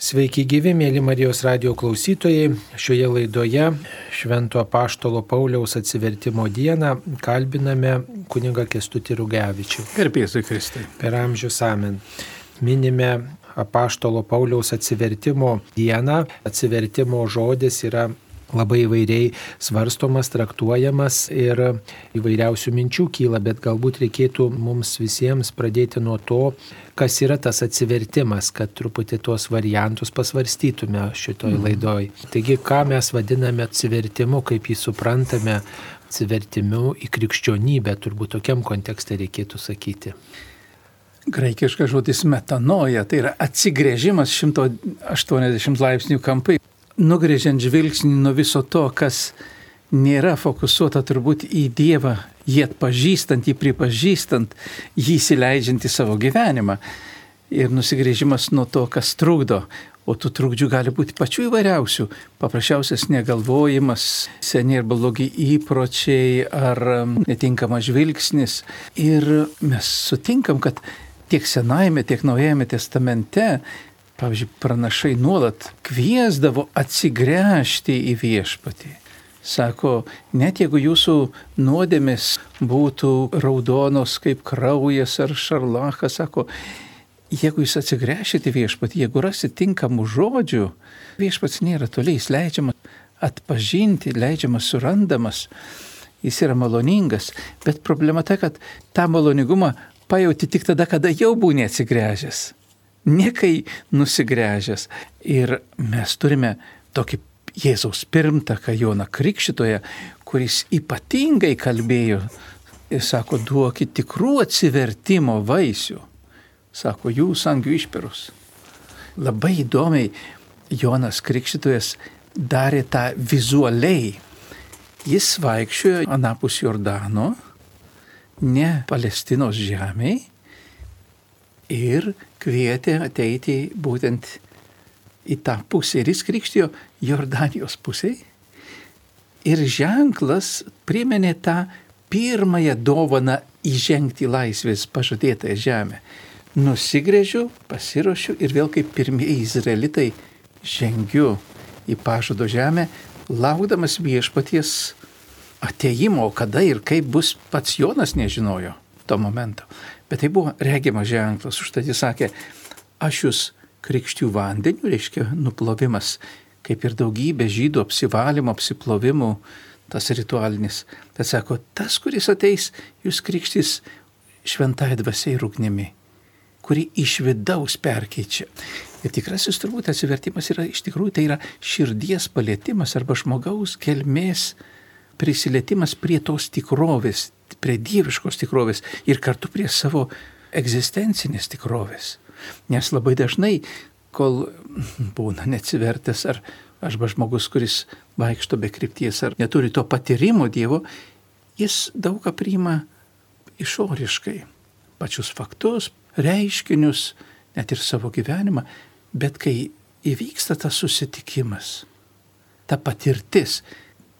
Sveiki gyvi, mėly Marijos radio klausytojai. Šioje laidoje Švento Paštalo Pauliaus atsivertimo dieną kalbiname kuniga Kestutį Rugevičių. Gerbėsiu Kristai. Per amžius amen. Minime Apaštalo Pauliaus atsivertimo dieną. Atsivertimo žodis yra labai įvairiai svarstomas, traktuojamas ir įvairiausių minčių kyla, bet galbūt reikėtų mums visiems pradėti nuo to, kas yra tas atsivertimas, kad truputį tuos variantus pasvarstytume šitoj mhm. laidoj. Taigi, ką mes vadiname atsivertimu, kaip jį suprantame, atsivertimu į krikščionybę, turbūt tokiam kontekste reikėtų sakyti. Graikiškas žodis metanoja, tai yra atsigrėžimas 180 laipsnių kampai nugrėžiant žvilgsnį nuo viso to, kas nėra fokusuota turbūt į Dievą, jį atpažįstant, jį pripažįstant, jį įsileidžiant į savo gyvenimą. Ir nusigrėžimas nuo to, kas trukdo. O tų trukdžių gali būti pačių įvairiausių. Paprasčiausias negalvojimas, seni ir blogi įpročiai ar netinkamas žvilgsnis. Ir mes sutinkam, kad tiek Senajame, tiek Naujajame testamente Pavyzdžiui, pranašai nuolat kviesdavo atsigręžti į viešpatį. Sako, net jeigu jūsų nuodėmis būtų raudonos kaip kraujas ar šarlachas, sako, jeigu jūs atsigręšite viešpatį, jeigu rasite tinkamų žodžių, viešpats nėra toliai, jis leidžiamas atpažinti, leidžiamas surandamas, jis yra maloningas, bet problema ta, kad tą maloningumą pajauti tik tada, kada jau būni atsigręžęs niekai nusigręžęs. Ir mes turime tokį Jėzaus pirmtaką Joną Krikščitoje, kuris ypatingai kalbėjo ir sako, duokit tikrų atsivertimo vaisių. Sako, jūs angių išperus. Labai įdomiai Jonas Krikščitojas darė tą vizualiai. Jis vaikščiojo anapus Jordano, ne Palestinos žemėje, ir kvietė ateiti būtent į tą pusę. Ir jis krikštijo Jordanijos pusėje. Ir ženklas priminė tą pirmąją dovaną įžengti į laisvės pažadėtąją žemę. Nusigrėžiu, pasiruošiu ir vėl kaip pirmieji izraelitai žengiu į pažado žemę, laukdamas viešpaties ateimo, kada ir kaip bus pats Jonas nežinojo to momento. Bet tai buvo regimas ženklas. Užtat jis sakė, aš jūs krikščių vandeniu, reiškia nuplovimas, kaip ir daugybė žydų apsivalymo, apsiplovimų, tas ritualinis. Tad sako, tas, kuris ateis, jūs krikštys šventai dvasiai rūgnimi, kuri iš vidaus perkeičia. Ir tikrasis turbūt atsivertimas yra iš tikrųjų tai yra širdies palėtimas arba žmogaus kelmės prisilietimas prie tos tikrovės, prie dieviškos tikrovės ir kartu prie savo egzistencinės tikrovės. Nes labai dažnai, kol būna neatsivertęs ar arba žmogus, kuris vaikšto be krypties ar neturi to patyrimo Dievo, jis daug ką priima išoriškai. Pačius faktus, reiškinius, net ir savo gyvenimą, bet kai įvyksta tas susitikimas, ta patirtis,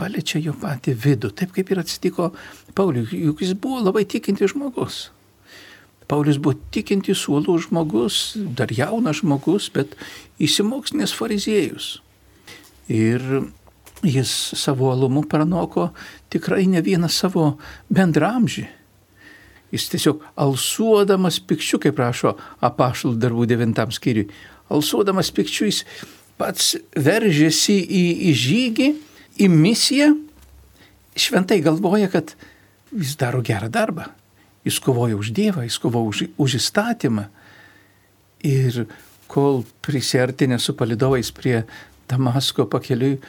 paliečia jo patį vidų, taip kaip ir atsitiko Pauliui, juk jis buvo labai tikintis žmogus. Paulius buvo tikintis uolų žmogus, dar jaunas žmogus, bet įsimoksnės fariziejus. Ir jis savo uolumu pranoko tikrai ne vieną savo bendramžį. Jis tiesiog alsuodamas pikščiu, kaip rašo apaštalų darbų devintam skyriui, alsuodamas pikščiu jis pats veržėsi į, į žygį į misiją, šventai galvoja, kad jis daro gerą darbą. Jis kovoja už Dievą, jis kovoja už, už įstatymą. Ir kol prisartinė su palidovais prie Damasko pakeliui,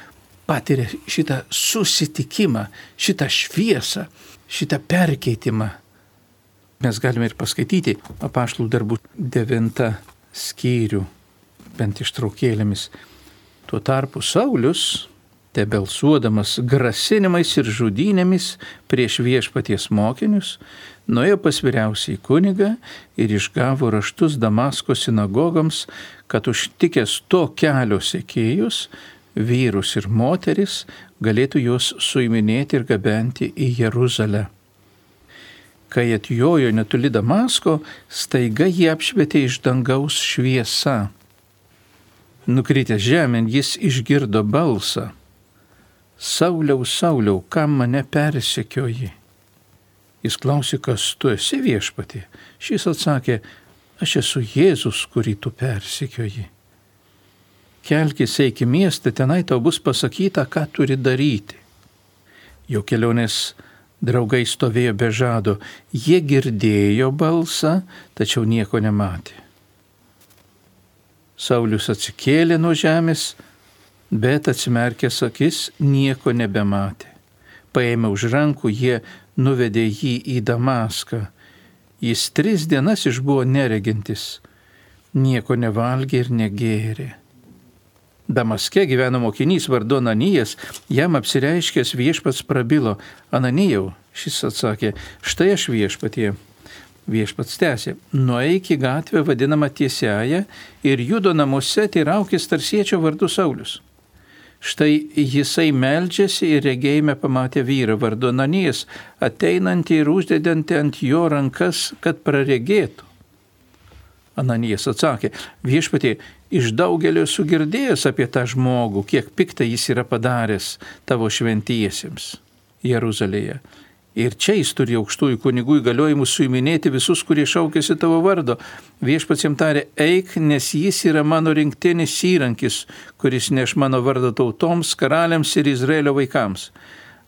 patiria šitą susitikimą, šitą šviesą, šitą perkeitimą. Mes galime ir paskaityti apaštlų darbų devintą skyrių, bent ištraukėlėmis. Tuo tarpu Saulis tebelsuodamas grasinimais ir žudynėmis prieš viešpaties mokinius, nuėjo pas vyriausiai kunigą ir išgavo raštus Damasko sinagogams, kad užtikęs to kelio sėkėjus, vyrus ir moteris, galėtų juos suiminėti ir gabenti į Jeruzalę. Kai atjojo netoli Damasko, staiga jį apšvietė iš dangaus šviesa. Nukritęs žemėn jis išgirdo balsą. Sauliau, Sauliau, kam mane persekioji? Jis klausė, kas tu esi viešpatė. Šis atsakė, aš esu Jėzus, kurį tu persekioji. Kelkis eik į miestą, tenai tau bus pasakyta, ką turi daryti. Jo kelionės draugai stovėjo be žado, jie girdėjo balsą, tačiau nieko nematė. Saulis atsikėlė nuo žemės, bet atsimerkęs akis nieko nebematė. Paėmė už rankų, jie nuvedė jį į Damaską. Jis tris dienas išbuvo neregintis, nieko nevalgė ir negėrė. Damaske gyveno mokinys vardu Ananijas, jam apsireiškęs viešpats prabilo. Ananijau, šis atsakė, štai aš viešpatie. Viešpats tęsė, nueik į gatvę vadinamą tiesiają ir judo namuose teiraukis tarsiečio vardu Saulis. Štai jisai meldžiasi ir regėjime pamatė vyrą vardu Ananijas, ateinantį ir uždedantį ant jo rankas, kad praregėtų. Ananijas atsakė, viešpatie, iš daugelio sugirdėjęs apie tą žmogų, kiek piktą jis yra padaręs tavo šventiesiems Jeruzalėje. Ir čia jis turi aukštųjų kunigų įgaliojimus suiminėti visus, kurie šaukėsi tavo vardo. Viešpats jam tarė, eik, nes jis yra mano rinktinis įrankis, kuris neš mano vardą tautoms, karaliams ir Izraelio vaikams.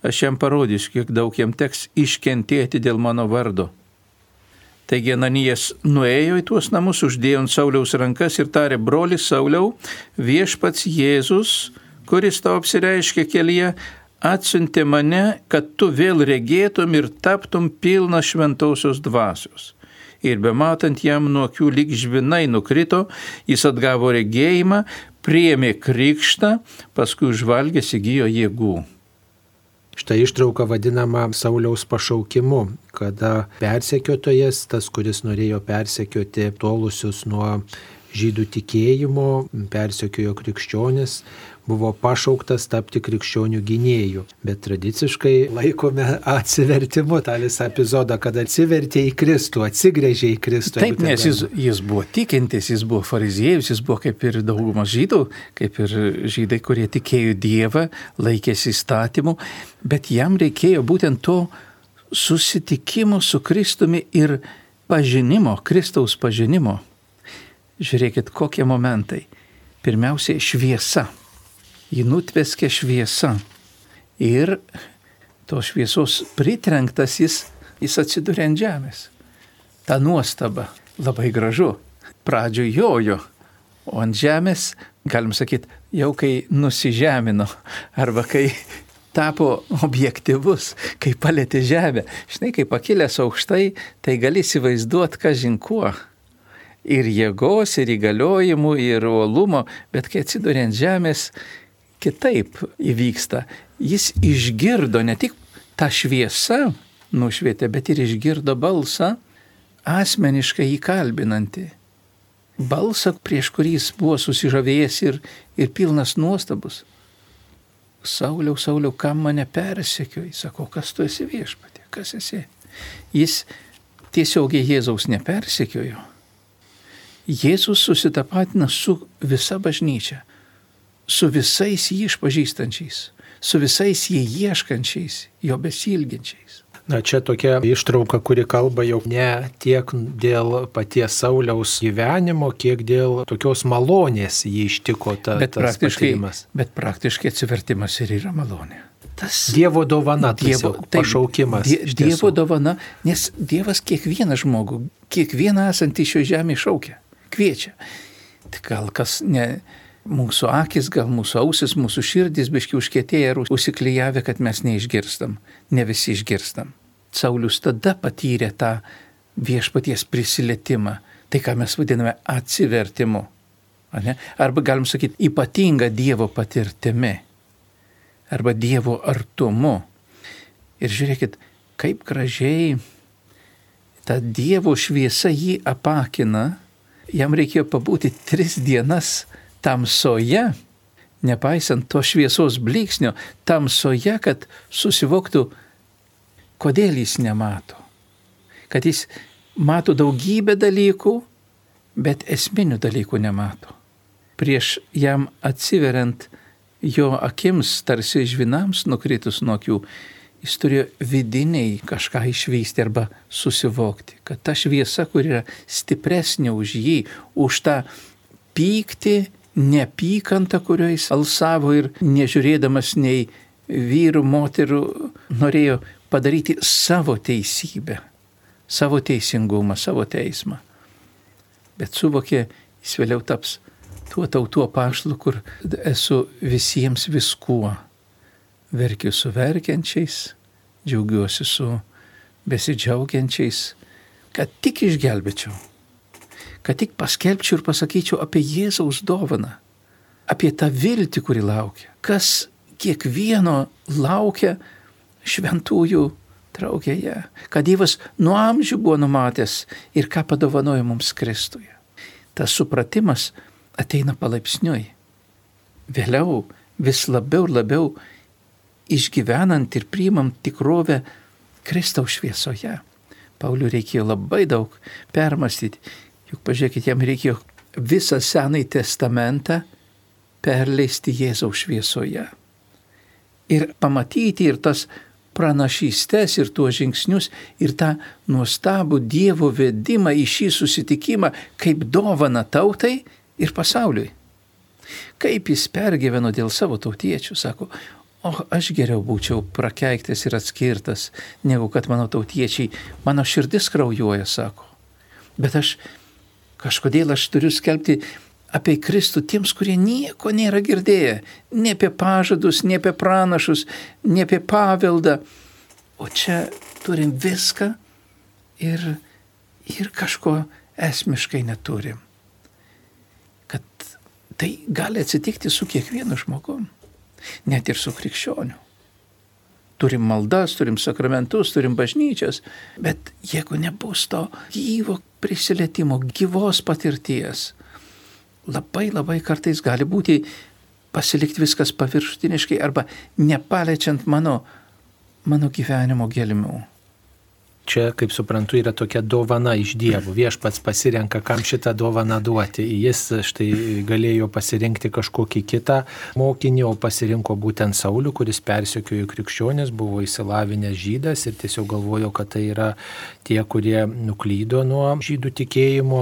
Aš jam parodysiu, kiek daug jam teks iškentėti dėl mano vardo. Taigi Ananijas nuėjo į tuos namus, uždėjo ant Sauliaus rankas ir tarė, broli Sauliau, viešpats Jėzus, kuris tau apsireiškė kelyje, atsiuntė mane, kad tu vėl regėtum ir taptum pilna šventausios dvasios. Ir bematant jam nuo akių lyg žvinai nukrito, jis atgavo regėjimą, priėmė krikštą, paskui užvalgęs įgyjo jėgų. Štai ištrauka vadinama Sauliaus pašaukimu, kada persekiotojas, tas, kuris norėjo persekioti tolusius nuo žydų tikėjimo, persekiojo krikščionis, buvo pašauktas tapti krikščionių gynėjų. Bet tradiciškai laikome atsivertimu tą visą epizodą, kad atsivertė į Kristų, atsigrėžė į Kristų. Taip, nes jis, jis buvo tikintis, jis buvo fariziejus, jis buvo kaip ir daugumas žydų, kaip ir žydai, kurie tikėjo Dievą, laikėsi įstatymų, bet jam reikėjo būtent to susitikimo su Kristumi ir pažinimo, Kristaus pažinimo. Žiūrėkit, kokie momentai. Pirmiausia, šviesa jį nutveskė šviesa. Ir tos šviesos pritrenktas jis, jis atsidūrė ant žemės. Ta nuostaba labai gražu. Pradžio jojo, o ant žemės, galim sakyti, jau kai nusižemino, arba kai tapo objektivus, kai palėtė žemę. Žinai, kai pakilęs aukštai, tai gali įsivaizduoti, ką žinkuo. Ir jėgos, ir įgaliojimų, ir uolumo, bet kai atsidūrė ant žemės, kitaip įvyksta. Jis išgirdo ne tik tą šviesą nušvietė, bet ir išgirdo balsą asmeniškai įkalbinantį. Balsą, prieš kurį jis buvo susižavėjęs ir, ir pilnas nuostabus. Sauliau, Sauliau, kam mane persekioji? Sako, kas tu esi viešpatė, kas esi? Jis tiesiogiai Jėzaus nepersekiojo. Jėzus susitapatina su visa bažnyčia su visais jį išpažįstančiais, su visais jį ieškančiais, jo besilginčiais. Na čia tokia ištrauka, kuri kalba jau ne tiek dėl paties Sauliaus gyvenimo, kiek dėl tokios malonės jį ištiko ta, bet tas patyrimas. Bet praktiškai atsivertimas ir yra malonė. Tas Dievo dovana, dievo, taip, pašaukimas. Die, dievo dovana, nes Dievas kiekvieną žmogų, kiekvieną esantį šio žemė šaukia, kviečia. Tik gal kas ne, mūsų akis, gal mūsų ausis, mūsų širdis biški užkėtėję ir užsiklyjavę, kad mes neišgirstam, ne visi išgirstam. Saulis tada patyrė tą viešpaties prisilietimą, tai ką mes vadiname atsivertimu. Ane? Arba galim sakyti ypatinga Dievo patirtimi. Arba Dievo artumu. Ir žiūrėkit, kaip gražiai ta Dievo šviesa jį apakina. Jam reikėjo pabūti tris dienas tamsoje, nepaisant to šviesos bliksnio, tamsoje, kad susivoktų, kodėl jis nemato. Kad jis mato daugybę dalykų, bet esminių dalykų nemato. prieš jam atsiveriant jo akims, tarsi žvinams nukritus nuo akių, jis turėjo vidiniai kažką išvysti arba susivokti, kad ta šviesa, kur yra stipresnė už jį, už tą pyktį, neapykantą, kurio jis alsavo ir nežiūrėdamas nei vyrų, moterų, norėjo padaryti savo teisybę, savo teisingumą, savo teismą. Bet suvokė, jis vėliau taps tuo tautų apaštalu, kur esu visiems viskuo. Verkiu su verkiančiais, džiaugiuosi su besidžiaugiančiais, kad tik išgelbėčiau, kad tik paskelbčiau ir pasakyčiau apie Jėzaus dovaną, apie tą viltį, kuri laukia. Kas kiekvieno laukia šventųjų traukėje, kad Dievas nuo amžių buvo numatęs ir ką padovanojo mums Kristuje. Tas supratimas ateina palaipsniui. Vėliau vis labiau ir labiau išgyvenant ir priimant tikrovę Kristaus šviesoje. Pauliui reikėjo labai daug permastyti, juk pažiūrėkit, jam reikėjo visą Senąjį testamentą perleisti Jėzaus šviesoje. Ir pamatyti ir tas pranašystės ir tuos žingsnius ir tą nuostabų Dievo vedimą į šį susitikimą kaip dovana tautai ir pasauliui. Kaip jis pergyveno dėl savo tautiečių, sako, o aš geriau būčiau prakeiktas ir atskirtas, negu kad mano tautiečiai, mano širdis kraujuoja, sako. Bet aš kažkodėl aš turiu skelbti apie Kristų tiems, kurie nieko nėra girdėję, ne apie pažadus, ne apie pranašus, ne apie paveldą. O čia turim viską ir, ir kažko esmiškai neturim tai gali atsitikti su kiekvienu žmogum, net ir su krikščioniu. Turim maldas, turim sakramentus, turim bažnyčias, bet jeigu nebus to gyvo prisilietimo, gyvos patirties, labai labai kartais gali būti pasilikti viskas paviršutiniškai arba nepaliečiant mano, mano gyvenimo gelmių. Čia, kaip suprantu, yra tokia dovana iš dievų. Viešpats pasirenka, kam šitą dovaną duoti. Jis štai galėjo pasirinkti kažkokį kitą mokinį, o pasirinko būtent Saulių, kuris persekiojo krikščionis, buvo įsilavinęs žydas ir tiesiog galvojo, kad tai yra tie, kurie nuklydo nuo žydų tikėjimo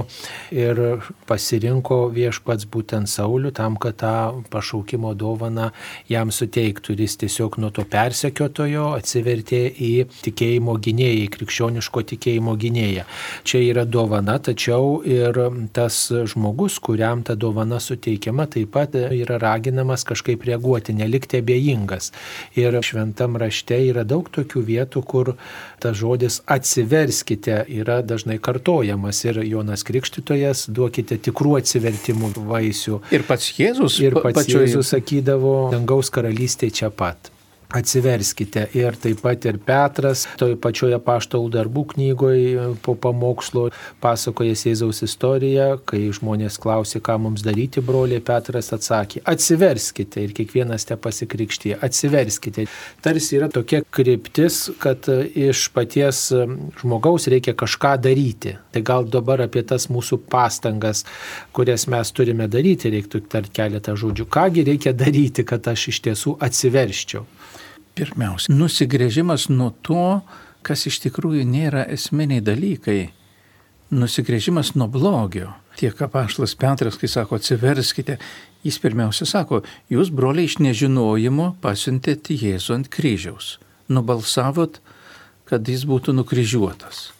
ir pasirinko viešpats būtent Saulių tam, kad tą pašaukimo dovaną jam suteiktų. Ir jis tiesiog nuo to persekiotojo atsivertė į tikėjimo gynėjai krikščionis krikščioniško tikėjimo gynėja. Čia yra dovana, tačiau ir tas žmogus, kuriam ta dovana suteikiama, taip pat yra raginamas kažkaip reaguoti, nelikti abejingas. Ir šventam rašte yra daug tokių vietų, kur tas žodis atsiverskite yra dažnai kartojamas ir Jonas Krikštytojas duokite tikrų atsivertimų vaisių. Ir pats Jėzus. Ir pats Jėzus sakydavo, dangaus karalystė čia pat atsiverskite. Ir taip pat ir Petras, toje pačioje paštalų darbų knygoje po pamokslo pasakojas Jėzaus istoriją, kai žmonės klausė, ką mums daryti, broliai Petras atsakė, atsiverskite ir kiekvienas te pasikrikštyje, atsiverskite. Tarsi yra tokia kryptis, kad iš paties žmogaus reikia kažką daryti. Tai gal dabar apie tas mūsų pastangas, kurias mes turime daryti, reiktų tarti keletą žodžių. Kągi reikia daryti, kad aš iš tiesų atsiverščiau. Pirmiausia, nusigrėžimas nuo to, kas iš tikrųjų nėra esminiai dalykai. Nusigrėžimas nuo blogio. Tiek apaštlas Petras, kai sako, atsiverskite, jis pirmiausia sako, jūs broliai iš nežinojimo pasiuntėt Jėzų ant kryžiaus. Nubalsavot, kad jis būtų nukryžiuotas.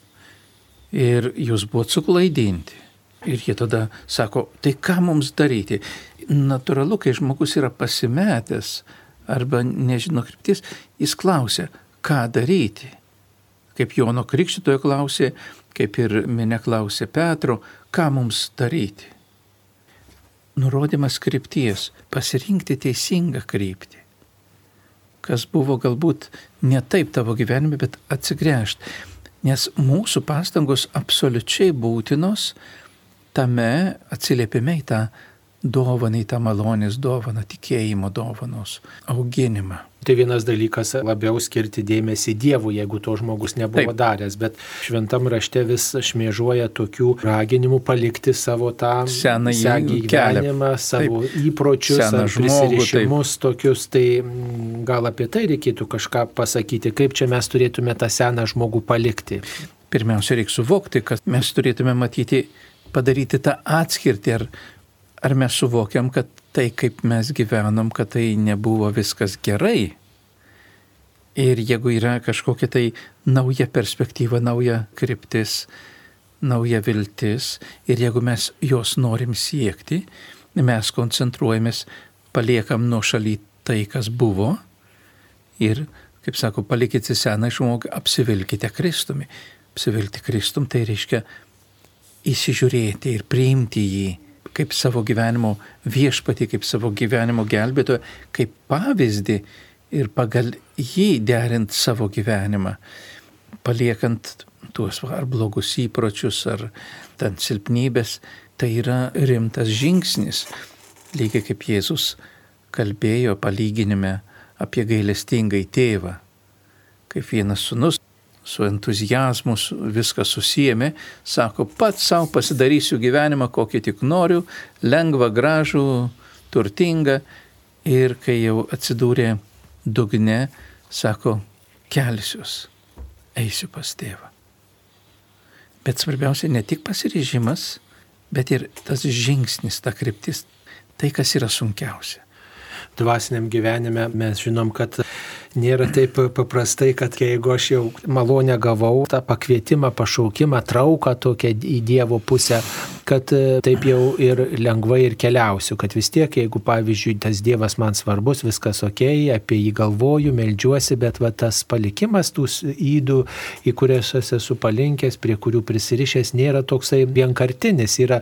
Ir jūs buvot suklaidinti. Ir jie tada sako, tai ką mums daryti? Natūralu, kai žmogus yra pasimetęs, arba nežino kryptis, jis klausia, ką daryti. Kaip Jono Krikščitojo klausė, kaip ir minė klausė Petro, ką mums daryti. Nurodymas krypties - pasirinkti teisingą kryptį. Kas buvo galbūt ne taip tavo gyvenime, bet atsigręžti. Nes mūsų pastangos absoliučiai būtinos tame atsiliepime į tą dovanai tą malonės dovaną, tikėjimo dovanos, auginimą. Tai vienas dalykas labiau skirti dėmesį Dievui, jeigu to žmogus nebuvo Taip. daręs, bet šventam rašte vis šmėžuoja tokių raginimų palikti savo tą seną gyvenimą, savo Taip. įpročius, prisirišimus tokius. Tai mm, gal apie tai reikėtų kažką pasakyti, kaip čia mes turėtume tą seną žmogų palikti. Pirmiausia, reikia suvokti, kad mes turėtume matyti, padaryti tą atskirtį, ar ar mes suvokiam, kad tai, kaip mes gyvenom, kad tai nebuvo viskas gerai. Ir jeigu yra kažkokia tai nauja perspektyva, nauja kryptis, nauja viltis, ir jeigu mes jos norim siekti, mes koncentruojamės, paliekam nuo šaly tai, kas buvo, ir, kaip sako, palikite seną žmogų, apsivilkite Kristumi. Apsivilkti Kristum tai reiškia įsižiūrėti ir priimti jį kaip savo gyvenimo viešpatį, kaip savo gyvenimo gelbėtoją, kaip pavyzdį ir pagal jį derint savo gyvenimą, paliekant tuos ar blogus įpročius, ar ten silpnybės, tai yra rimtas žingsnis. Lygiai kaip Jėzus kalbėjo palyginime apie gailestingai tėvą, kaip vienas sunus su entuzijazmu viską susijėmė, sako, pats savo pasidarysiu gyvenimą, kokį tik noriu, lengvą, gražų, turtingą. Ir kai jau atsidūrė dugne, sako, kelsiuos, eisiu pas tėvą. Bet svarbiausia ne tik pasiryžimas, bet ir tas žingsnis, ta kryptis, tai kas yra sunkiausia. Dvasiniam gyvenime mes žinom, kad nėra taip paprastai, kad jeigu aš jau malonę gavau, tą pakvietimą, pašaukimą, trauką tokią į Dievo pusę, kad e, taip jau ir lengvai ir keliausiu, kad vis tiek, jeigu pavyzdžiui tas Dievas man svarbus, viskas ok, apie jį galvoju, melžiuosi, bet va tas palikimas tų įdų, į kurias esu palinkęs, prie kurių prisirišęs, nėra toksai vienkartinis, yra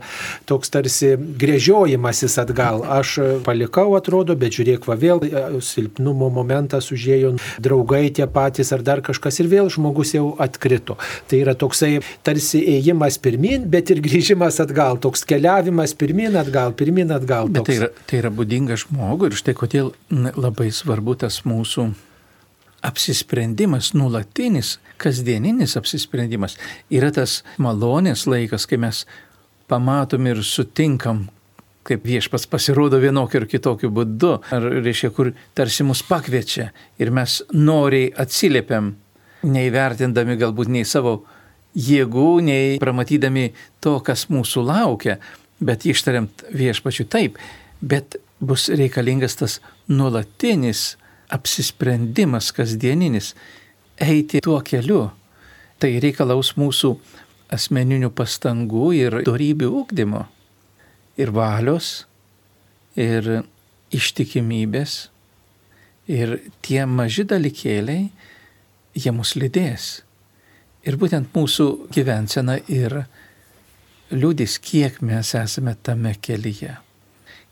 toks tarsi grėžiojimasis atgal. Aš palikau, atrodo, bet žiūrėk, va vėl e, silpnumo momentas užėjo, draugai tie patys ar dar kažkas ir vėl žmogus jau atkrito. Tai yra toksai tarsi ėjimas pirmin, bet ir grįžimas atgal atgal, toks keliavimas pirmin atgal, pirmin atgal. Toks. Bet tai yra, tai yra būdinga žmogui ir štai kodėl labai svarbu tas mūsų apsisprendimas, nulatinis, kasdieninis apsisprendimas. Yra tas malonės laikas, kai mes pamatom ir sutinkam, kaip viešpas pasirodo vienokiu ir kitokiu būdu, ar reiškia, kur tarsi mus pakviečia ir mes noriai atsiliepiam, neįvertindami galbūt nei savo jėgų, nei pramatydami to, kas mūsų laukia, bet ištariant viešpačiu taip, bet bus reikalingas tas nuolatinis apsisprendimas kasdieninis eiti tuo keliu. Tai reikalaus mūsų asmeninių pastangų ir darybių ūkdymo, ir valios, ir ištikimybės, ir tie maži dalykėliai, jie mus lydės. Ir būtent mūsų gyvensena ir liūdės, kiek mes esame tame kelyje,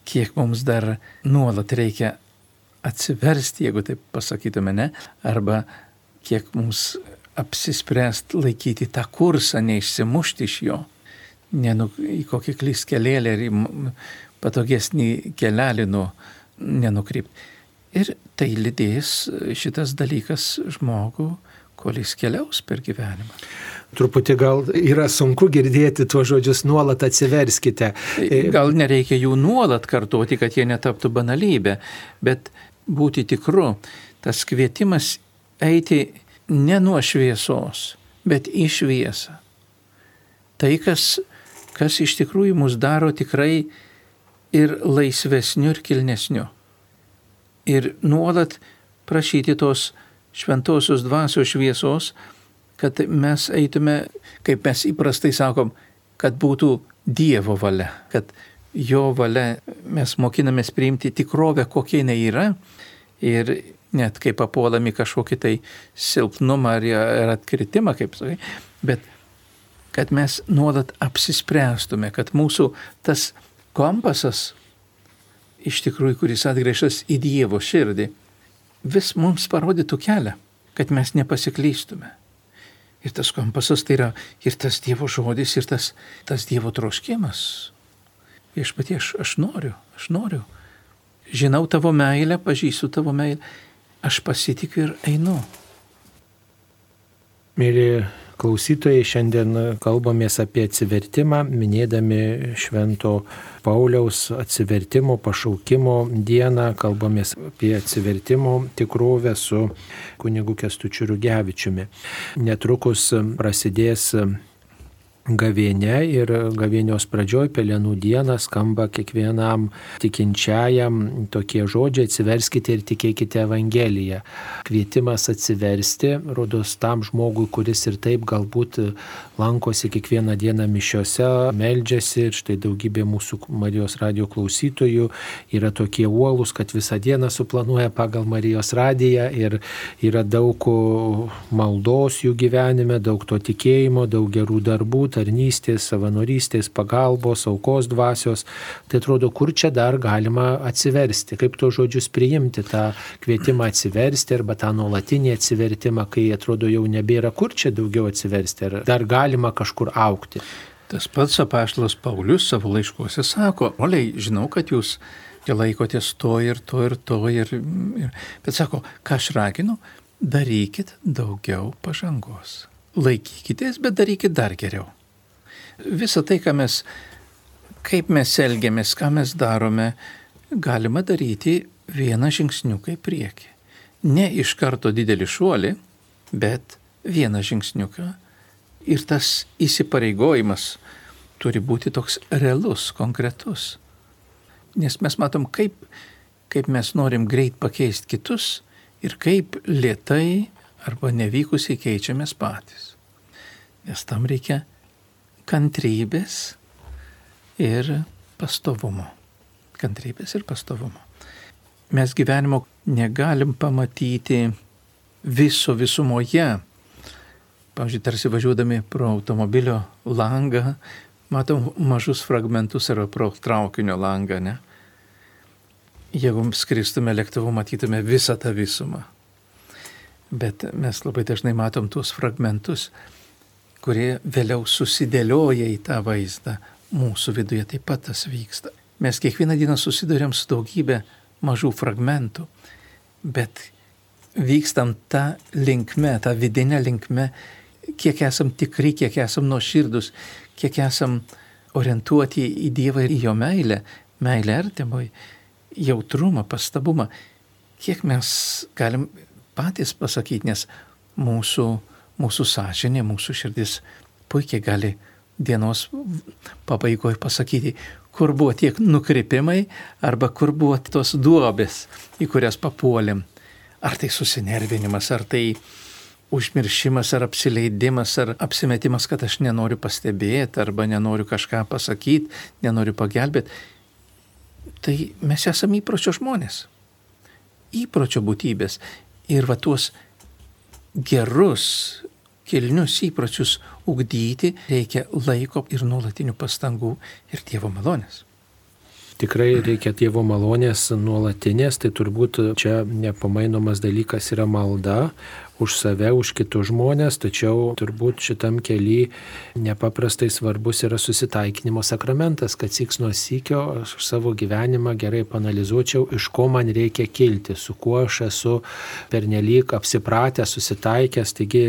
kiek mums dar nuolat reikia atsiversti, jeigu taip pasakytume, ne, arba kiek mums apsispręst laikyti tą kursą, neišsimušti iš jo, ne nu, į kokį klyskelėlį ar į patogesnį kelelį nu, nenukrypti. Ir tai lydės šitas dalykas žmogų kol jis keliaus per gyvenimą. Truputį gal yra sunku girdėti tuos žodžius nuolat atsiverskite. Gal nereikia jų nuolat kartuoti, kad jie netaptų banalybę, bet būti tikru, tas kvietimas eiti ne nuo šviesos, bet į šviesą. Tai, kas, kas iš tikrųjų mus daro tikrai ir laisvesniu, ir kilnesniu. Ir nuolat prašyti tos šventosios dvasios šviesos, kad mes eitume, kaip mes įprastai sakom, kad būtų Dievo valia, kad jo valia mes mokinamės priimti tikrovę, kokia jinai yra. Ir net kaip papuolami kažkokį tai silpnumą ar, ar atkritimą, kaip sakai, bet kad mes nuolat apsispręstume, kad mūsų tas kompasas iš tikrųjų, kuris atgręžtas į Dievo širdį, vis mums parodytų kelią, kad mes nepasiklystume. Ir tas kompasas tai yra ir tas Dievo žodis, ir tas, tas Dievo troškimas. Viešpatie, aš, aš noriu, aš noriu. Žinau tavo meilę, pažįstu tavo meilę, aš pasitikiu ir einu. Mėly klausytojai, šiandien kalbamės apie atsivertimą, minėdami Švento Pauliaus atsivertimo, pašaukimo dieną, kalbamės apie atsivertimo tikrovę su kunigu Kestučiu Rugevičiumi. Netrukus prasidės gavėne ir gavėnios pradžioj, pelenų dieną, skamba kiekvienam tikinčiajam tokie žodžiai - atsiverskite ir tikėkite Evangeliją. Kvietimas atsiversti, rodos tam žmogui, kuris ir taip galbūt lankosi kiekvieną dieną mišiose, meldžiasi ir štai daugybė mūsų Marijos radio klausytojų yra tokie uolus, kad visą dieną suplanuoja pagal Marijos radiją ir yra daug maldos jų gyvenime, daug to tikėjimo, daug gerų darbų tarnystės, savanorystės, pagalbos, aukos dvasios. Tai atrodo, kur čia dar galima atsiversti, kaip to žodžius priimti, tą kvietimą atsiversti arba tą nuolatinį atsivertimą, kai atrodo jau nebėra kur čia daugiau atsiversti, ar dar galima kažkur aukti. Tas pats apaštalas Paulius savo laiškuose sako, oliai, žinau, kad jūs laikotės to ir to ir to, ir, ir, bet sako, ką aš raginu, darykit daugiau pažangos. Laikykitės, bet darykit dar geriau visą tai, ką mes, kaip mes elgiamės, ką mes darome, galima daryti vieną žingsniuką į priekį. Ne iš karto didelį šuolį, bet vieną žingsniuką. Ir tas įsipareigojimas turi būti toks realus, konkretus. Nes mes matom, kaip, kaip mes norim greit pakeisti kitus ir kaip lietai arba nevykusiai keičiamės patys. Nes tam reikia kantrybės ir pastovumo. Kantrybės ir pastovumo. Mes gyvenimo negalim pamatyti viso visumoje. Pavyzdžiui, tarsi važiuodami pro automobilio langą, matom mažus fragmentus arba pro traukinio langą, ne? Jeigu skristume lėktuvu, matytume visą tą visumą. Bet mes labai dažnai matom tuos fragmentus kurie vėliau susidėlioja į tą vaizdą. Mūsų viduje taip pat tas vyksta. Mes kiekvieną dieną susidurėm su daugybė mažų fragmentų, bet vykstam tą linkme, tą vidinę linkme, kiek esam tikri, kiek esam nuoširdus, kiek esam orientuoti į Dievą ir į Jo meilę, meilę artimui, jautrumą, pastabumą, kiek mes galim patys pasakyti, nes mūsų mūsų sąžinė, mūsų širdis puikiai gali dienos pabaigoje pasakyti, kur buvo tiek nukreipimai arba kur buvo tos duobės, į kurias papuolėm. Ar tai susinervinimas, ar tai užmiršimas, ar apsileidimas, ar apsimetimas, kad aš nenoriu pastebėti, arba nenoriu kažką pasakyti, nenoriu pagelbėti. Tai mes esame įpročio žmonės. Įpročio būtybės. Ir va tuos gerus kilnius įpročius ugdyti reikia laiko ir nuolatinių pastangų ir Dievo malonės. Tikrai reikia Dievo malonės nuolatinės, tai turbūt čia nepamainomas dalykas yra malda, už save, už kitus žmonės, tačiau turbūt šitam keli nepaprastai svarbus yra susitaikinimo sakramentas, kad siks nuo sykio aš savo gyvenimą gerai panalizuočiau, iš ko man reikia kilti, su kuo aš esu pernelyg apsipratęs, susitaikęs. Taigi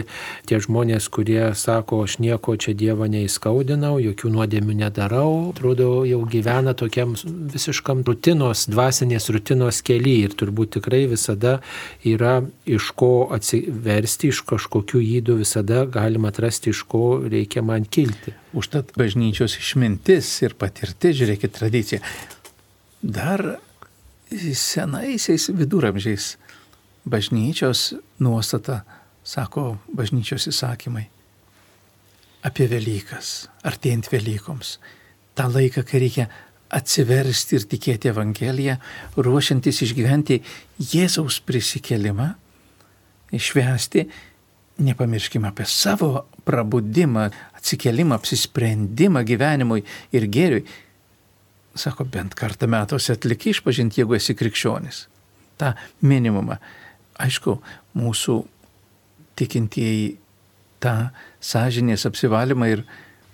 tie žmonės, kurie sako, aš nieko čia Dievo neįskaudinau, jokių nuodėmių nedarau, atrodo, jau gyvena tokiam visiškam rutinos, dvasinės rutinos keli ir turbūt tikrai visada yra iš ko atsiprašyti versti iš kažkokių įdų visada galima atrasti, iš ko reikia man kilti. Užtat bažnyčios išmintis ir patirtis, žiūrėkit, tradicija. Dar senaisiais viduramžiais bažnyčios nuostata, sako bažnyčios įsakymai, apie Velykas, artėjant Velykoms. Ta laiką, kai reikia atsiversti ir tikėti Evangeliją, ruošiantis išgyventi Jėzaus prisikelimą, išvesti, nepamirškime apie savo prabudimą, atsikelimą, apsisprendimą gyvenimui ir gėriui. Sako, bent kartą metuose atlik išpažinti, jeigu esi krikščionis. Ta minimumą. Aišku, mūsų tikintieji tą sąžinės apsivalymą ir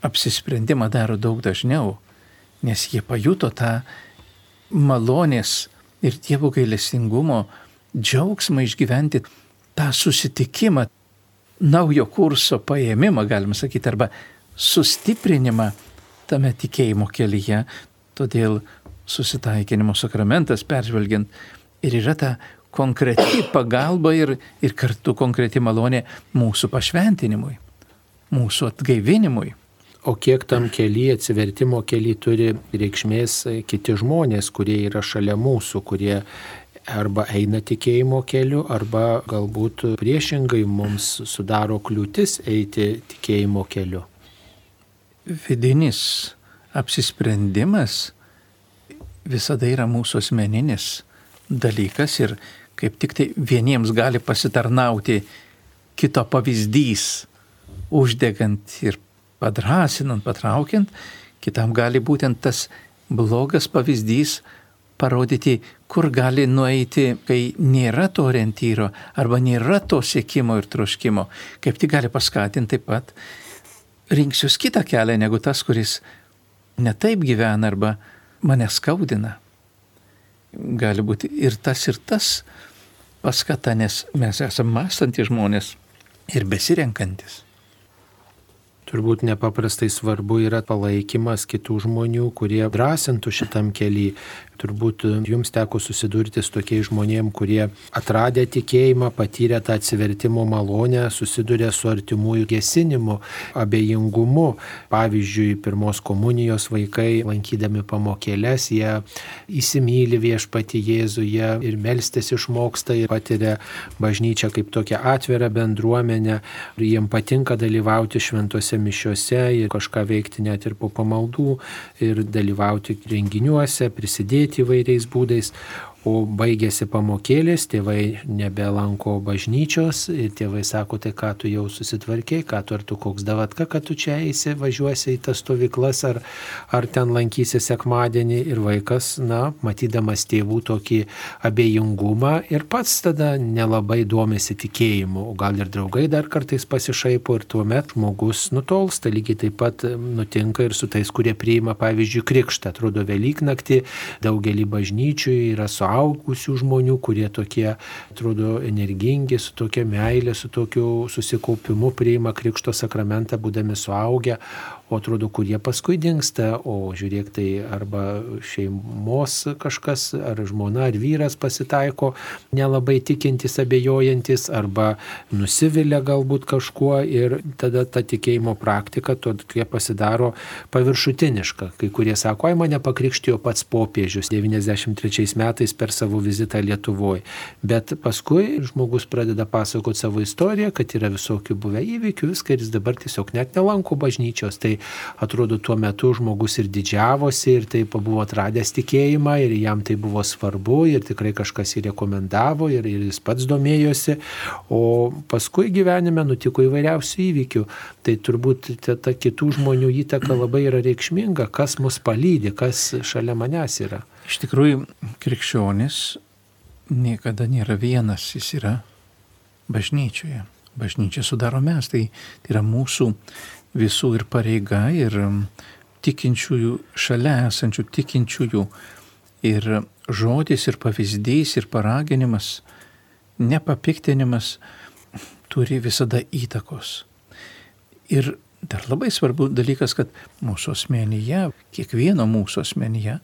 apsisprendimą daro daug dažniau. nes jie pajuto tą malonės ir Dievo gailestingumo džiaugsmą išgyventi tą susitikimą, naujo kurso paėmimą, galima sakyti, arba sustiprinimą tame tikėjimo kelyje. Todėl susitaikinimo sakramentas, peržvelgiant, ir yra ta konkreti pagalba ir, ir kartu konkreti malonė mūsų pašventinimui, mūsų atgaivinimui. O kiek tam kelyje, atsivertimo kelyje turi reikšmės kiti žmonės, kurie yra šalia mūsų, kurie arba eina tikėjimo keliu, arba galbūt priešingai mums sudaro kliūtis eiti tikėjimo keliu. Vidinis apsisprendimas visada yra mūsų asmeninis dalykas ir kaip tik tai vieniems gali pasitarnauti kito pavyzdys, uždegant ir padrasinant, patraukiant, kitam gali būtent tas blogas pavyzdys parodyti, kur gali nueiti, kai nėra to orientyro arba nėra to siekimo ir troškimo. Kaip tik gali paskatinti taip pat rinksiuos kitą kelią negu tas, kuris netaip gyvena arba mane skaudina. Gali būti ir tas, ir tas paskata, nes mes esame mąstantys žmonės ir besirenkantis. Turbūt nepaprastai svarbu yra palaikymas kitų žmonių, kurie drąsintų šitam keliui, Turbūt e, jums teko susidurti su tokiais žmonėmis, kurie atradę tikėjimą, patyrę tą atsivertimo malonę, susiduria su artimųjų gesinimu, abejingumu. Pavyzdžiui, pirmos komunijos vaikai, lankydami pamokėlės, jie įsimylį viešpati Jėzuje ir melstis išmoksta ir patiria bažnyčią kaip tokią atvirą bendruomenę. Ir jiems patinka dalyvauti šventose mišiuose ir kažką veikti net ir po pamaldų ir dalyvauti renginiuose, prisidėti įvairiais būdais, o baigėsi pamokėlės, tėvai nebelanko bažnyčios tėvai sako, tai ką tu jau susitvarkiai, ką tu ar tu koks davatka, kad tu čia eisi, važiuosi į tas stovyklas ar, ar ten lankysi sekmadienį. Ir vaikas, na, matydamas tėvų tokį abejingumą ir pats tada nelabai domisi tikėjimu, o gal ir draugai dar kartais pasišaipo ir tuomet žmogus nutolsta, lygiai taip pat nutinka ir su tais, kurie priima, pavyzdžiui, krikštą, atrodo Velyknaktį, daugelį bažnyčių yra suaugę suaugusių žmonių, kurie tokie, atrodo, energingi, su tokia meilė, su tokiu susikaupimu priima Krikšto sakramentą, būdami suaugę, o atrodo, kurie paskui dinksta, o žiūrėk, tai arba šeimos kažkas, ar žmona, ar vyras pasitaiko, nelabai tikintis, abejojantis, arba nusivilia galbūt kažkuo ir tada ta tikėjimo praktika tokia pasidaro paviršutiniška. Kai kurie sako, ai mane pakrikštijo pats popiežius 93 metais per savo vizitą Lietuvoje. Bet paskui žmogus pradeda pasakoti savo istoriją, kad yra visokių buvę įvykių, viską ir jis dabar tiesiog net nelanko bažnyčios. Tai atrodo tuo metu žmogus ir didžiavosi ir taip buvo atradęs tikėjimą ir jam tai buvo svarbu ir tikrai kažkas jį rekomendavo ir, ir jis pats domėjosi, o paskui gyvenime nutiko įvairiausių įvykių. Tai turbūt ta, ta kitų žmonių įtaka labai yra reikšminga, kas mus palydė, kas šalia manęs yra. Iš tikrųjų, krikščionis niekada nėra vienas, jis yra bažnyčioje. Bažnyčia sudaro mes, tai, tai yra mūsų visų ir pareiga, ir um, tikinčiųjų, šalia esančių tikinčiųjų, ir žodis, ir pavyzdys, ir paraginimas, nepapiktinimas turi visada įtakos. Ir dar labai svarbu dalykas, kad mūsų asmenyje, kiekvieno mūsų asmenyje,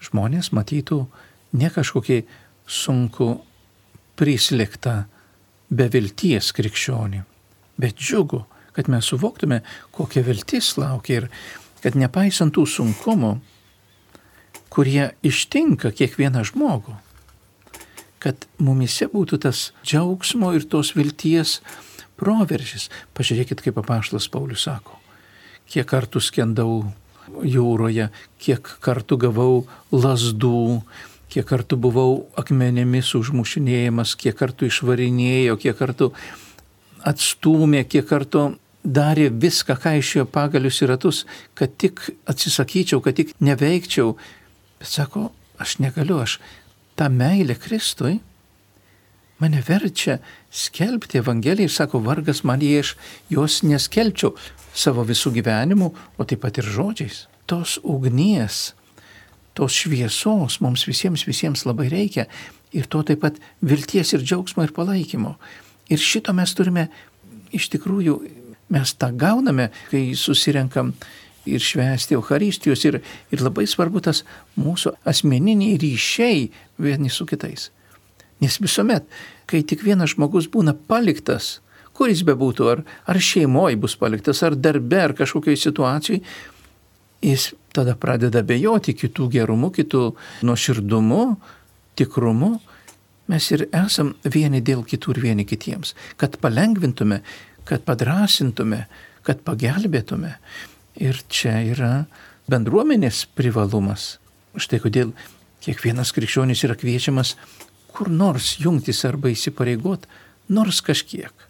žmonės matytų ne kažkokį sunku prislėgtą bevilties krikščionį, bet džiugu, kad mes suvoktume, kokia viltis laukia ir kad nepaisant tų sunkumų, kurie ištinka kiekvieną žmogų, kad mumise būtų tas džiaugsmo ir tos vilties proveržis. Pažiūrėkit, kaip apaštas Paulius sako, kiek kartų skendau jūroje, kiek kartų gavau lasdų, kiek kartų buvau akmenėmis užmušinėjimas, kiek kartų išvarinėjo, kiek kartų atstūmė, kiek kartų darė viską, ką išėjo pagalius į ratus, kad tik atsisakyčiau, kad tik neveikčiau. Bet sako, aš negaliu, aš tą meilę Kristui mane verčia skelbti Evangeliją ir sako, vargas man jei aš jos neskelbčiau savo visų gyvenimų, o taip pat ir žodžiais. tos ugnies, tos šviesos mums visiems, visiems labai reikia ir to taip pat vilties ir džiaugsmo ir palaikymo. Ir šito mes turime, iš tikrųjų, mes tą gauname, kai susirenkam ir švęsti Euharistijos ir, ir labai svarbu tas mūsų asmeniniai ryšiai vieni su kitais. Nes visuomet, kai tik vienas žmogus būna paliktas, kuris bebūtų, ar, ar šeimoje bus paliktas, ar darbe, ar kažkokioje situacijoje, jis tada pradeda bejoti kitų gerumu, kitų nuoširdumu, tikrumu. Mes ir esam vieni dėl kitų ir vieni kitiems, kad palengvintume, kad padrasintume, kad pagelbėtume. Ir čia yra bendruomenės privalumas. Štai kodėl kiekvienas krikščionis yra kviečiamas kur nors jungtis arba įsipareigot, nors kažkiek.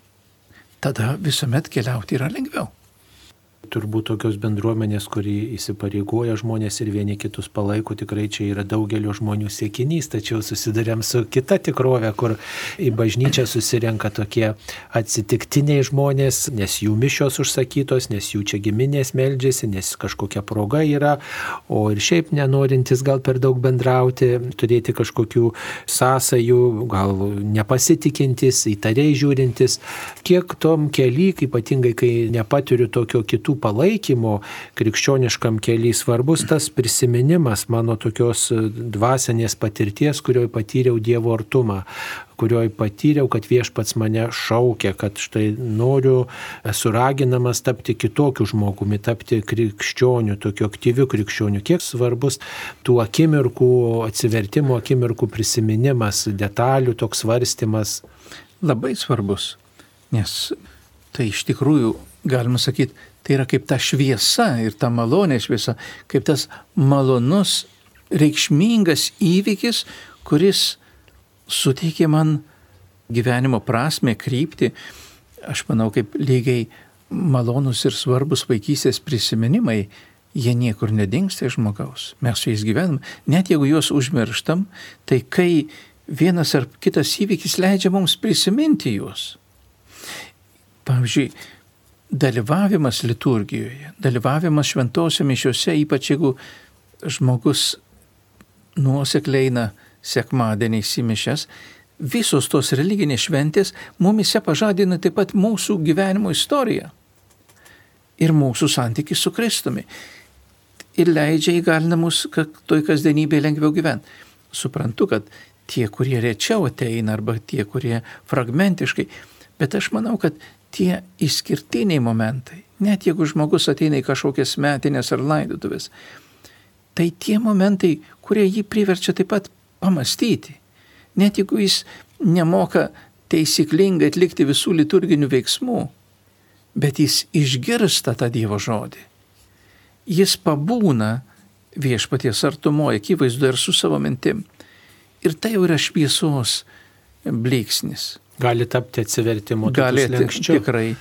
Tada visuomet keliauti yra lengviau turbūt tokios bendruomenės, kuri įsipareigoja žmonės ir vieni kitus palaiko, tikrai čia yra daugelio žmonių siekinys, tačiau susidurėm su kita tikrovė, kur į bažnyčią susirenka tokie atsitiktiniai žmonės, nes jų mišios užsakytos, nes jų čia giminės meldžiasi, nes kažkokia proga yra, o ir šiaip nenorintis gal per daug bendrauti, turėti kažkokių sąsajų, gal nepasitikintis, įtariai žiūrintis, kiek tom keli, ypatingai kai nepatiriu tokio kitų palaikymo krikščioniškam keliui svarbus tas prisiminimas mano tokios e, dvasinės patirties, kurioje patyriau Dievo artumą kurioje patyriau, kad viešpats mane šaukia, kad štai noriu, esu raginamas tapti kitokiu žmogumi, tapti krikščioniu, tokiu aktyviu krikščioniu. Kiek svarbus tų akimirkų, atsivertimo akimirkų prisiminimas, detalių toks svarstymas. Labai svarbus, nes tai iš tikrųjų, galima sakyti, Tai yra kaip ta šviesa ir ta malonė šviesa, kaip tas malonus, reikšmingas įvykis, kuris suteikė man gyvenimo prasme, krypti. Aš manau, kaip lygiai malonus ir svarbus vaikystės prisiminimai, jie niekur nedingsta iš žmogaus. Mes su jais gyvenam. Net jeigu juos užmirštam, tai kai vienas ar kitas įvykis leidžia mums prisiminti juos. Pavyzdžiui, dalyvavimas liturgijoje, dalyvavimas šventose mišiuose, ypač jeigu žmogus nuosekliai eina sekmadienį įsimišęs, visos tos religinės šventės mumise pažadina taip pat mūsų gyvenimo istoriją ir mūsų santykių su Kristumi. Ir leidžia įgalina mus, kad toj kasdienybėje lengviau gyventi. Suprantu, kad tie, kurie rečiau ateina arba tie, kurie fragmentiškai, bet aš manau, kad tie išskirtiniai momentai, net jeigu žmogus ateina į kažkokias metinės ar laidotuvės, tai tie momentai, kurie jį priverčia taip pat pamastyti. Net jeigu jis nemoka teisyklingai atlikti visų liturginių veiksmų, bet jis išgirsta tą Dievo žodį. Jis pabūna viešpaties artumoje, akivaizdu ir su savo mintim. Ir tai jau yra šviesos bliksnis. Gali tapti atsivertimo. Gali tikrai.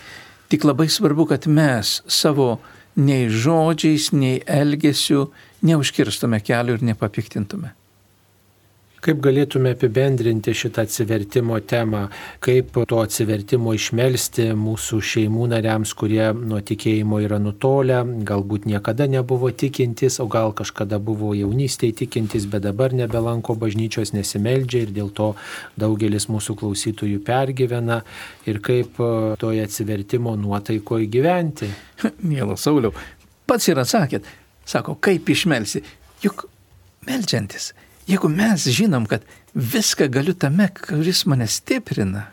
Tik labai svarbu, kad mes savo nei žodžiais, nei elgesiu neužkirstume kelių ir nepapiktintume. Kaip galėtume apibendrinti šitą atsivertimo temą, kaip to atsivertimo išmelsti mūsų šeimų nariams, kurie nuo tikėjimo yra nutolę, galbūt niekada nebuvo tikintis, o gal kažkada buvo jaunystėje tikintis, bet dabar nebelanko bažnyčios, nesimeldžia ir dėl to daugelis mūsų klausytojų pergyvena? Ir kaip e, toje atsivertimo nuotaikoje gyventi. Mielas Sauliau, pats ir atsakėt, sako, kaip išmelsi, juk melžiantis Jeigu mes žinom, kad viską galiu tame, kuris mane stiprina,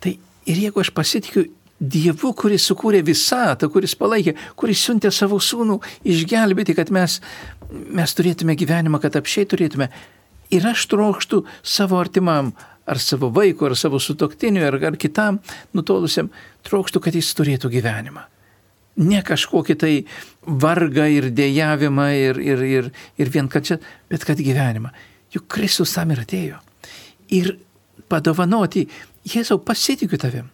tai ir jeigu aš pasitikiu Dievu, kuris sukūrė visatą, kuris palaikė, kuris siuntė savo sūnų išgelbėti, kad mes, mes turėtume gyvenimą, kad apšiai turėtume. Ir aš trokštų savo artimam, ar savo vaikui, ar savo sutoktiniui, ar, ar kitam nutolusiam, trokštų, kad jis turėtų gyvenimą ne kažkokį tai vargą ir dėjavimą ir, ir, ir, ir vien kad čia, bet kad gyvenimą. Juk Kristus tam ir atėjo. Ir padovanoti, Jėzau, pasitikiu tavim.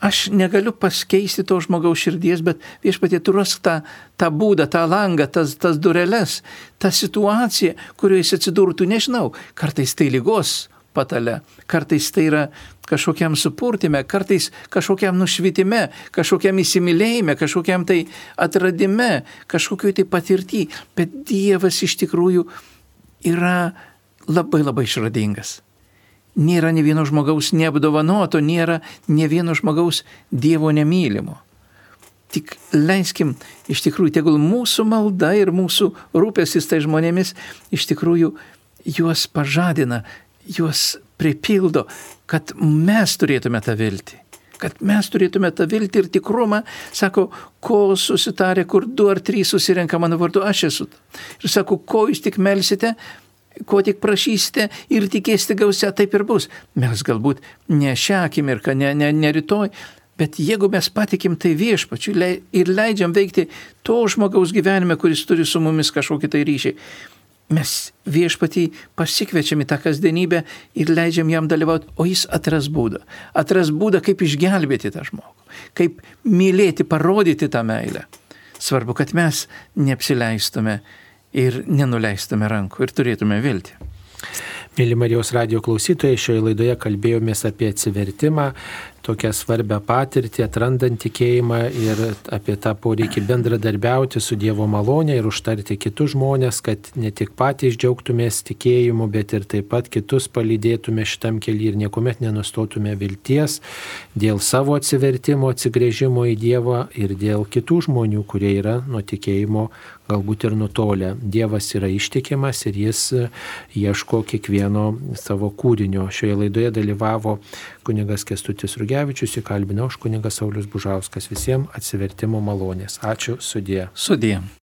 Aš negaliu paskeisti to žmogaus širdies, bet viešpatie tu rask tą, tą būdą, tą langą, tas, tas dureles, tą situaciją, kurioje jis atsidurtų, nežinau, kartais tai lygos patale, kartais tai yra kažkokiam supurtime, kartais kažkokiam nušvitime, kažkokiam įsimylėjime, kažkokiam tai atradime, kažkokiu tai patirtį. Bet Dievas iš tikrųjų yra labai labai išradingas. Nėra ne vieno žmogaus neapdovanoto, nėra ne vieno žmogaus Dievo nemylimo. Tik leiskim, iš tikrųjų, tegul mūsų malda ir mūsų rūpestis tai žmonėmis iš tikrųjų juos pažadina, juos pripildo, kad mes turėtume tą viltį. Kad mes turėtume tą viltį ir tikrumą, sako, ko susitarė, kur du ar trys susirenka mano vardu, aš esu. Ir sako, ko jūs tik melsite, ko tik prašysite ir tikėsite gausia, taip ir bus. Mes galbūt ne šią akimirką, ne, ne, ne rytoj, Bet jeigu mes patikim tai viešpačiu ir leidžiam veikti to žmogaus gyvenime, kuris turi su mumis kažkokį tai ryšį, mes viešpatį pasikviečiam į tą kasdienybę ir leidžiam jam dalyvauti, o jis atras būdą. Atras būdą, kaip išgelbėti tą žmogų, kaip mylėti, parodyti tą meilę. Svarbu, kad mes neapsileistume ir nenuleistume rankų ir turėtume viltį. Mėly Marijos radio klausytojai, šioje laidoje kalbėjomės apie atsivertimą, tokią svarbę patirtį, atrandant tikėjimą ir apie tą poreikį bendradarbiauti su Dievo malonė ir užtarti kitus žmonės, kad ne tik patys džiaugtumės tikėjimu, bet ir taip pat kitus palydėtume šitam keliui ir niekuomet nenustotume vilties dėl savo atsivertimo, atsigrėžimo į Dievą ir dėl kitų žmonių, kurie yra nuo tikėjimo galbūt ir nutolę. Dievas yra ištikimas ir jis ieško kiekvieno savo kūrinio. Šioje laidoje dalyvavo kunigas Kestutis Rugevičius, įkalbinau aš kunigas Saulis Bužauskas. Visiems atsivertimo malonės. Ačiū, sudė. Sudė.